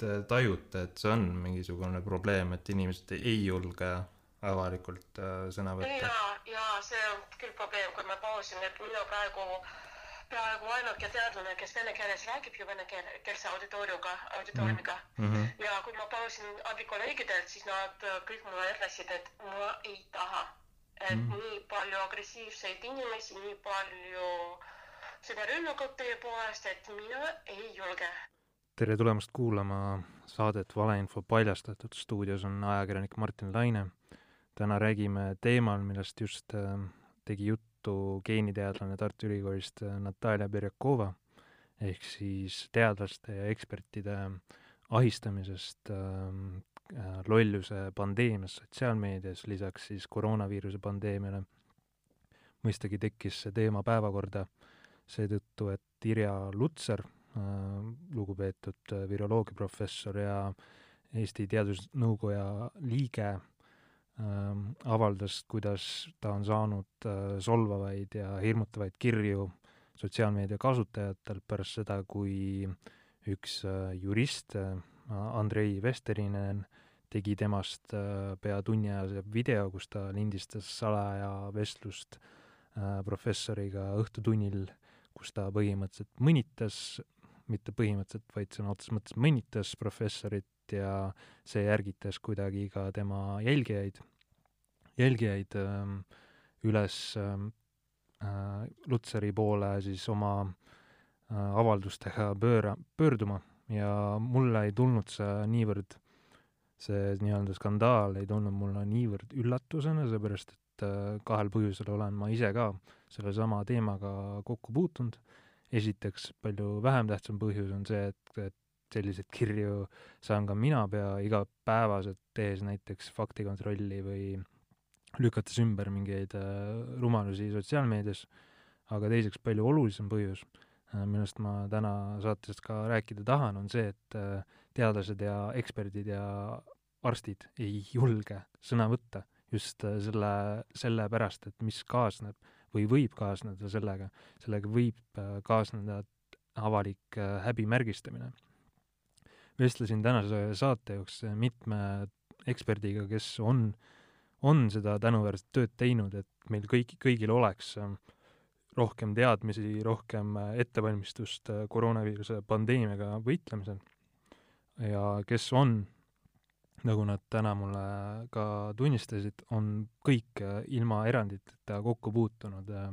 te tajute, et see on mingisugune probleem, et inimesed ei julge avalikult äh, sõna võtta? ja, ja see on küll probleem, kui ma palusin, et mina praegu, praegu ainuke teadlane, kes vene keeles räägib ju vene keelse auditooriumiga, auditooriumiga mm. -hmm. ja kui ma palusin abi kolleegidelt, siis nad kõik mulle ütlesid, et ma ei taha. et mm -hmm. nii palju agressiivseid inimesi, nii palju seda rünnakut teie poolest, et mina ei julge tere tulemast kuulama saadet Valeinfo paljastatud, stuudios on ajakirjanik Martin Laine. täna räägime teemal, millest just äh, tegi juttu geeniteadlane Tartu Ülikoolist äh, Natalja Berjakova, ehk siis teadlaste ja ekspertide ahistamisest äh, lolluse pandeemias sotsiaalmeedias, lisaks siis koroonaviiruse pandeemiale. mõistagi tekkis see teema päevakorda seetõttu, et Irja Lutsar Äh, lugupeetud äh, viroloogiaprofessor ja Eesti Teadusnõukoja liige ähm, avaldas, kuidas ta on saanud äh, solvavaid ja hirmutavaid kirju sotsiaalmeedia kasutajatelt pärast seda, kui üks jurist, Andrei Vesterinen, tegi temast pea tunniajase video, kus ta lindistas salaja vestlust professoriga õhtutunnil, kus ta põhimõtteliselt mõnitas mitte põhimõtteliselt, vaid sõna otseses mõttes mõnitas professorit ja see ärgitas kuidagi ka tema jälgijaid, jälgijaid ähm, üles ähm, äh, Lutsari poole siis oma äh, avaldustega pööra, pöörduma. Ja mulle ei tulnud see niivõrd, see nii-öelda skandaal ei tulnud mulle niivõrd üllatusena, seepärast et äh, kahel põhjusel olen ma ise ka sellesama teemaga kokku puutunud. Esiteks palju vähem tähtsam põhjus on see, et, et selliseid kirju saan ka mina pea igapäevaselt, tehes näiteks faktikontrolli või lükates ümber mingeid äh, rumalusi sotsiaalmeedias, aga teiseks palju olulisem põhjus äh,, millest ma täna saates ka rääkida tahan, on see, et teadlased ja eksperdid ja arstid ei julge sõna võtta just äh, selle, sellepärast, et mis kaasneb või võib kaasneda sellega, sellega võib äh, kaasneda avalik äh, häbimärgistamine. vestlesin tänase saate jooksul mitme eksperdiga, kes on, on seda tänuväärset tööd teinud, et meil kõik, kõigil oleks rohkem teadmisi, rohkem ettevalmistust koroonaviiruse pandeemiaga võitlemisel ja kes on nagu nad täna mulle ka tunnistasid, on kõik äh, ilma eranditeta kokku puutunud äh,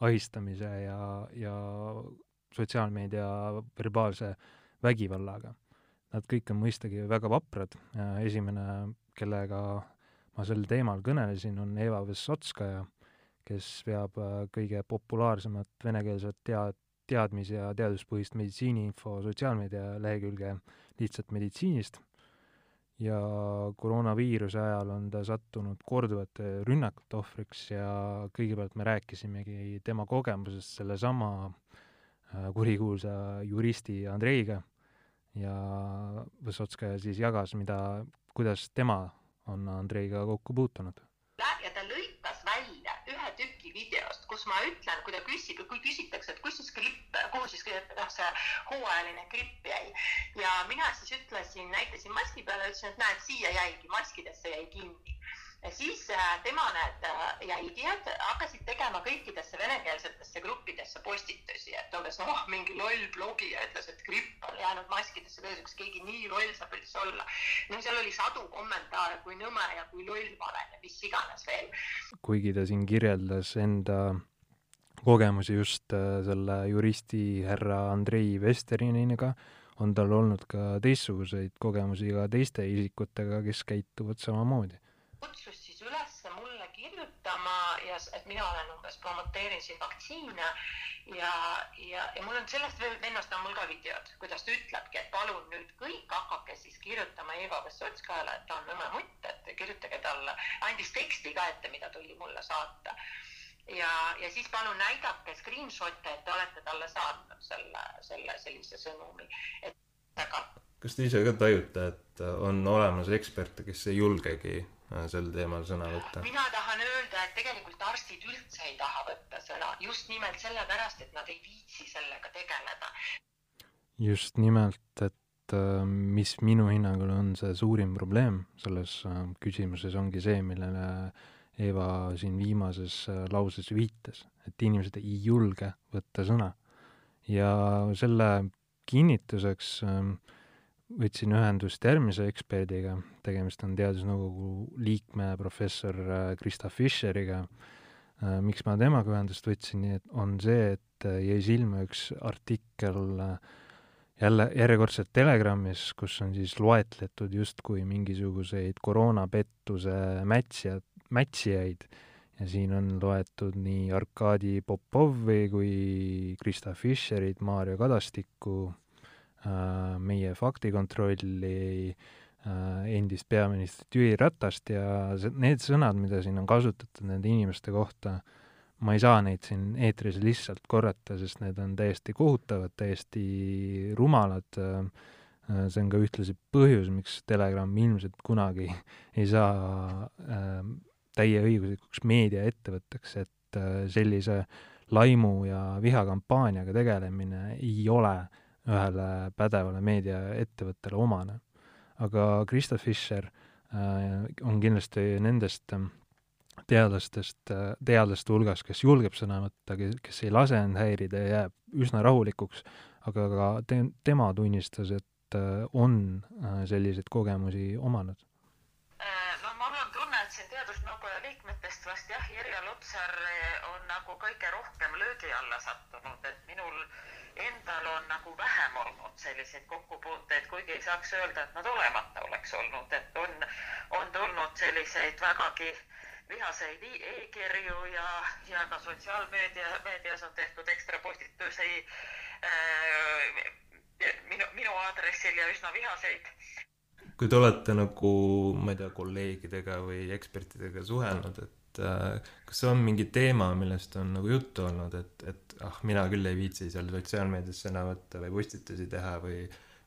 ahistamise ja, ja sotsiaalmeedia verbaalse vägivallaga. Nad kõik on mõistagi väga vaprad, esimene, kellega ma sel teemal kõnelesin, on Eva Vessotskaja, kes veab äh, kõige populaarsemat venekeelset tea-, teadmis- ja teaduspõhist meditsiiniinfo sotsiaalmeedia lehekülge Lihtsalt meditsiinist ja koroonaviiruse ajal on ta sattunud korduvate rünnakute ohvriks ja kõigepealt me rääkisimegi tema kogemusest sellesama äh, kurikuulsa juristi Andreiga ja Võsotskaja siis jagas, mida, kuidas tema on Andreiga kokku puutunud. Lõikas välja ühe tüki videost, kus ma ütlen, kui ta küsib, kui küsitakse, et kus siis gripp, kuhu siis noh, see hooajaline gripp jäi ja mina siis ütlesin, näitasin maski peale, ütlesin, et näed, siia jäigi, maskidesse jäi kinni. Siis äh, tema, need äh, jälgijad hakkasid tegema kõikidesse venekeelsetesse gruppidesse postitusi, et umbes noh, mingi loll blogija ütles, et gripp on jäänud maskidesse, kas keegi nii loll saab üldse olla. no seal oli sadu kommentaare, kui nõme ja kui loll ma olen ja mis iganes veel. kuigi ta siin kirjeldas enda kogemusi just äh, selle juristi härra Andrei Vesteriniga, on tal olnud ka teistsuguseid kogemusi ka teiste isikutega, kes käituvad samamoodi? Kutsus siis üles mulle kirjutama ja et mina olen umbes, promoteerin siin vaktsiine ja, ja, ja mul on sellest vennast on mul ka videod, kuidas ta ütlebki, et palun nüüd kõik hakake siis kirjutama Eva Vessotskajale, et ta on nõme mutt, et kirjutage talle, andis teksti ka ette, mida tuli mulle saata. Ja, ja siis palun näidake screenshot'e, et te olete talle saatnud selle, selle sellise sõnumi, et aga kas te ise ka tajute, et on olemas eksperte, kes ei julgegi sel teemal sõna võtta? mina tahan öelda, et tegelikult arstid üldse ei taha võtta sõna just nimelt sellepärast, et nad ei viitsi sellega tegeleda. just nimelt, et äh, mis minu hinnangul on see suurim probleem selles äh, küsimuses, ongi see, millele Eva siin viimases lauses viitas, et inimesed ei julge võtta sõna. ja selle kinnituseks äh, võtsin ühendust järgmise eksperdiga, tegemist on Teadusnõukogu liikme professor äh, Krista Fischeriga. Äh, miks ma temaga ühendust võtsin, on see, et äh, jäi silma üks artikkel jälle järjekordselt Telegramis, kus on siis loetletud justkui mingisuguseid koroonapettuse mätsijad, mätsijaid ja siin on loetud nii Arkadi Popovi kui Krista Fischerit, Maarja Kadastikku meie faktikontrolli, äh, endist peaministrit Jüri Ratast ja need sõnad, mida siin on kasutatud nende inimeste kohta, ma ei saa neid siin eetris lihtsalt korrata, sest need on täiesti kohutavad, täiesti rumalad. Äh, see on ka ühtlasi põhjus, miks Telegram ilmselt kunagi ei saa täieõiguslikuks meediaettevõtteks, et sellise laimu ja vihakampaaniaga tegelemine ei ole äh, ühele pädevale meediaettevõttele omane. aga Krista Fischer äh, on kindlasti nendest äh, teadlastest, äh, teadlaste hulgas, kes julgeb sõna võtta, kes ei lase end häirida ja jääb üsna rahulikuks, aga ka te-, tema tunnistas, et on selliseid kogemusi omanud liikmetest vast jah, Irja Lutsar on nagu kõige rohkem löögi alla sattunud, et minul endal on nagu vähem olnud selliseid kokkupuuteid, kuigi ei saaks öelda, et nad olemata oleks olnud, et on, on tulnud selliseid vägagi vihaseid e-kirju ja, ja ka sotsiaalmeedia, meedias on tehtud ekstra postitusi äh, minu, minu aadressil ja üsna vihaseid. kui te olete nagu, ma ei tea, kolleegidega või ekspertidega suhelnud, et et äh, kas on mingi teema, millest on nagu juttu olnud, et, et ah, mina küll ei viitsi seal sotsiaalmeedias sõna võtta või postitusi teha või,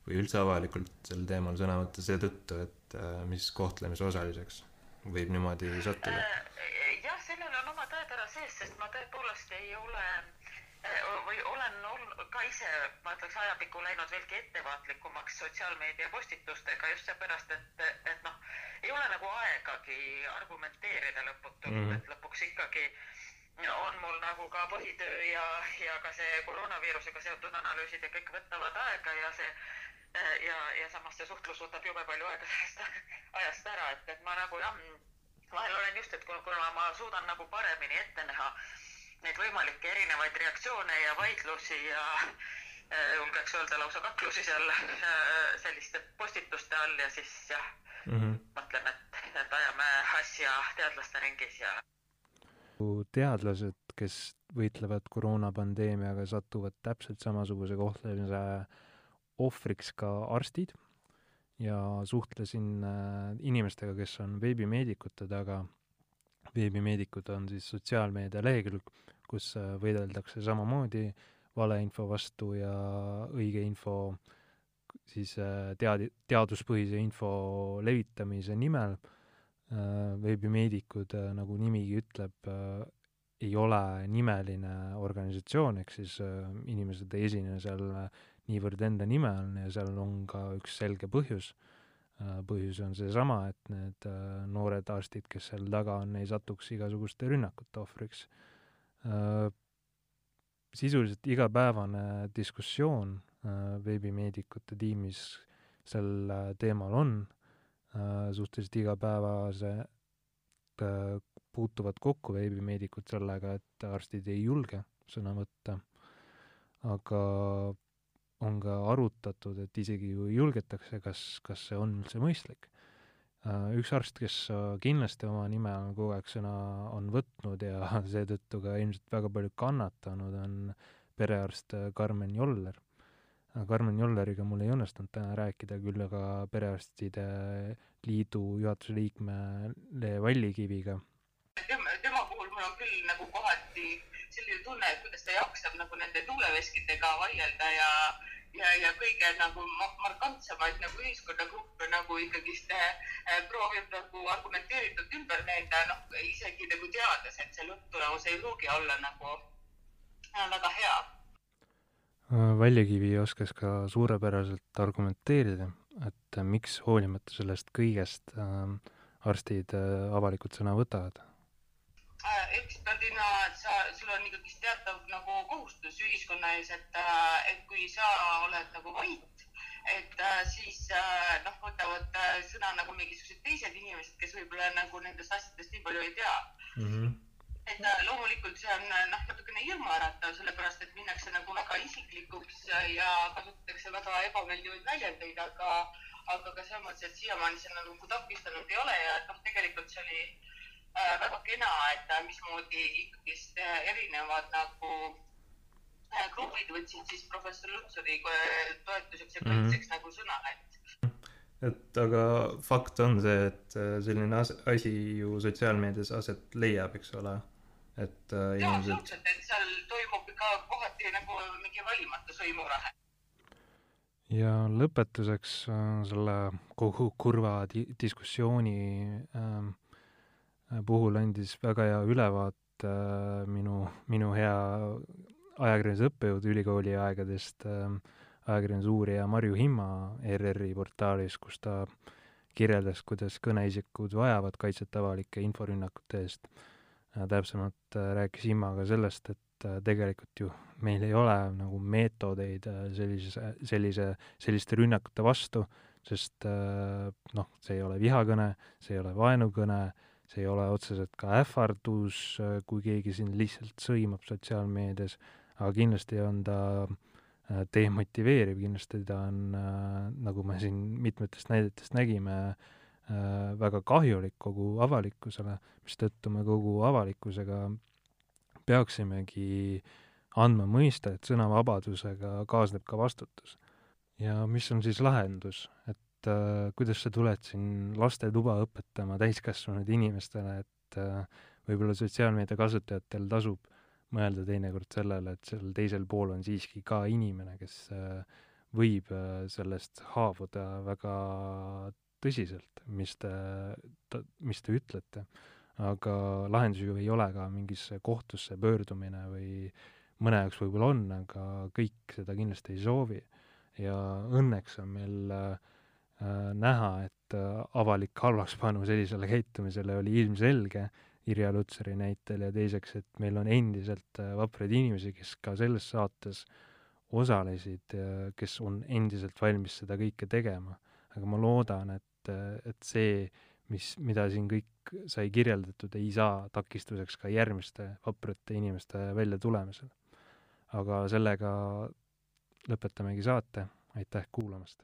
või üldse avalikult sel teemal sõna võtta seetõttu, et äh, mis kohtlemise osaliseks võib niimoodi sattuda? Äh, jah, sellel on oma tõetera sees, sest ma tõepoolest ei ole või olen olnud ka ise, ma ütleks, ajapikku läinud veelgi ettevaatlikumaks sotsiaalmeedia postitustega just seepärast, et, et noh, ei ole nagu aegagi argumenteerida lõputult mm, -hmm. et lõpuks ikkagi on mul nagu ka põhitöö ja, ja ka see koroonaviirusega seotud analüüsid ja kõik võtavad aega ja see ja, ja samas see suhtlus võtab jube palju aega sellest ajast ära, et, et ma nagu jah, vahel olen just, et kuna ma suudan nagu paremini ette näha neid võimalikke erinevaid reaktsioone ja vaidlusi ja äh, julgeks öelda lausa kaklusi seal äh, selliste postituste all ja siis jah et, et ajame asja teadlaste ringis ja. teadlased, kes võitlevad koroonapandeemiaga, satuvad täpselt samasuguse kohtlemise ohvriks ka arstid ja suhtlesin äh, inimestega, kes on veebimeedikute taga. veebimeedikud on siis sotsiaalmeedia lehekülg, kus äh, võideldakse samamoodi valeinfo vastu ja õige info siis äh, tead-, teaduspõhise info levitamise nimel. Äh, veebimeedikud, nagu nimigi ütleb, ei ole nimeline organisatsioon, ehk siis inimesed ei esine seal niivõrd enda nime all ja seal on ka üks selge põhjus. põhjus on seesama, et need noored arstid, kes seal taga on, ei satuks igasuguste rünnakute ohvriks Äh, sisuliselt igapäevane diskussioon äh, veebimeedikute tiimis sel äh, teemal on, suhteliselt igapäevase puutuvad kokku veebimeedikud sellega, et arstid ei julge sõna võtta, aga on ka arutatud, et isegi kui julgetakse, kas, kas see on üldse mõistlik Äh, üks arst, kes äh, kindlasti oma nime on kogu aeg sõna on võtnud ja seetõttu ka ilmselt väga palju kannatanud, on perearst äh, Karmen Joller. Karmen Jolleriga mul ei õnnestunud täna rääkida, küll aga Perearstide Liidu juhatuse liikme Le Vallikiviga. tema, tema puhul mul on küll nagu kohati selline tunne, et kuidas ta jaksab nagu nende tuuleveskitega vaielda ja ja, ja kõige nagu markantsemaid nagu ühiskonnagruppe nagu ikkagist äh, proovib nagu argumenteeritult ümber näida, noh, isegi nagu teades, et see lõpptulemus ei pruugi olla nagu äh, väga hea. Väljakivi oskas ka suurepäraselt argumenteerida, et miks hoolimata sellest kõigest äh, arstid äh, avalikult sõna võtavad Äh, eksperdina sa, sul on ikkagist teatav nagu kohustus ühiskonna ees, et, äh, et kui sa oled nagu vait, et äh, siis noh, võtavad sõna nagu mingisugused teised inimesed, kes võib-olla nagu nendest asjadest nii palju ei tea mm. -hmm. Et loomulikult see on noh, natukene hirmuäratav, sellepärast et minnakse nagu väga isiklikuks ja kasutatakse väga ebameeldivaid väljendeid, aga, aga ka mõttes, et siiamaani see nagu takistanud ei ole ja noh, tegelikult see oli Äh, väga kena, et äh, mismoodi ikkagist äh, erinevad nagu grupid võtsid siis professor Lutsari toetuseks ja mhm. kaitseks mm -hmm. nagu sõna, et et aga fakt on see, et selline as-, asi ju sotsiaalmeedias aset leiab, eks ole, et äh, inimesed. absoluutselt, et seal toimub ka kohati nagu mingi valimatu sõimurahe. ja lõpetuseks äh, selle kogu kurva di diskussiooni äh, puhul andis väga hea ülevaate äh, minu, minu hea ajakirjanduse õppejõud ülikooli aegadest, äh, ajakirjandusuurija Marju Himma ERR-i portaalis, kus ta kirjeldas, kuidas kõneisikud vajavad kaitset avalike inforünnakute eest. Täpsemalt äh, rääkis Himma ka sellest, et tegelikult ju meil ei ole nagu meetodeid sellise, sellise, selliste rünnakute vastu, sest noh, see ei ole vihakõne, see ei ole vaenukõne, see ei ole otseselt ka ähvardus, kui keegi sind lihtsalt sõimab sotsiaalmeedias, aga kindlasti on ta äh, demotiveeriv, kindlasti ta on, äh, nagu me siin mitmetest näidetest nägime, äh, väga kahjulik kogu avalikkusele, mistõttu me kogu avalikkusega peaksimegi andma mõista, et sõnavabadusega kaasneb ka vastutus. ja mis on siis lahendus, et et äh, kuidas sa tuled siin lastetuba õpetama täiskasvanud inimestele, et äh, võib-olla sotsiaalmeedia kasutajatel tasub mõelda teinekord sellele, et seal teisel pool on siiski ka inimene, kes äh, võib äh, sellest haavuda väga tõsiselt, mis te, mis te ütlete. aga lahendus ju ei ole ka mingisse kohtusse pöördumine või mõne jaoks võib-olla on, aga kõik seda kindlasti ei soovi. ja õnneks on meil äh, Äh, näha, et äh, avalik halvakspanu sellisele käitumisele oli ilmselge Irja Lutsari näitel ja teiseks, et meil on endiselt äh, vapraid inimesi, kes ka selles saates osalesid, kes on endiselt valmis seda kõike tegema. aga ma loodan, et, et see, mis, mida siin kõik sai kirjeldatud, ei saa takistuseks ka järgmiste vaprate inimeste väljatulemisel. aga sellega lõpetamegi saate, aitäh kuulamast!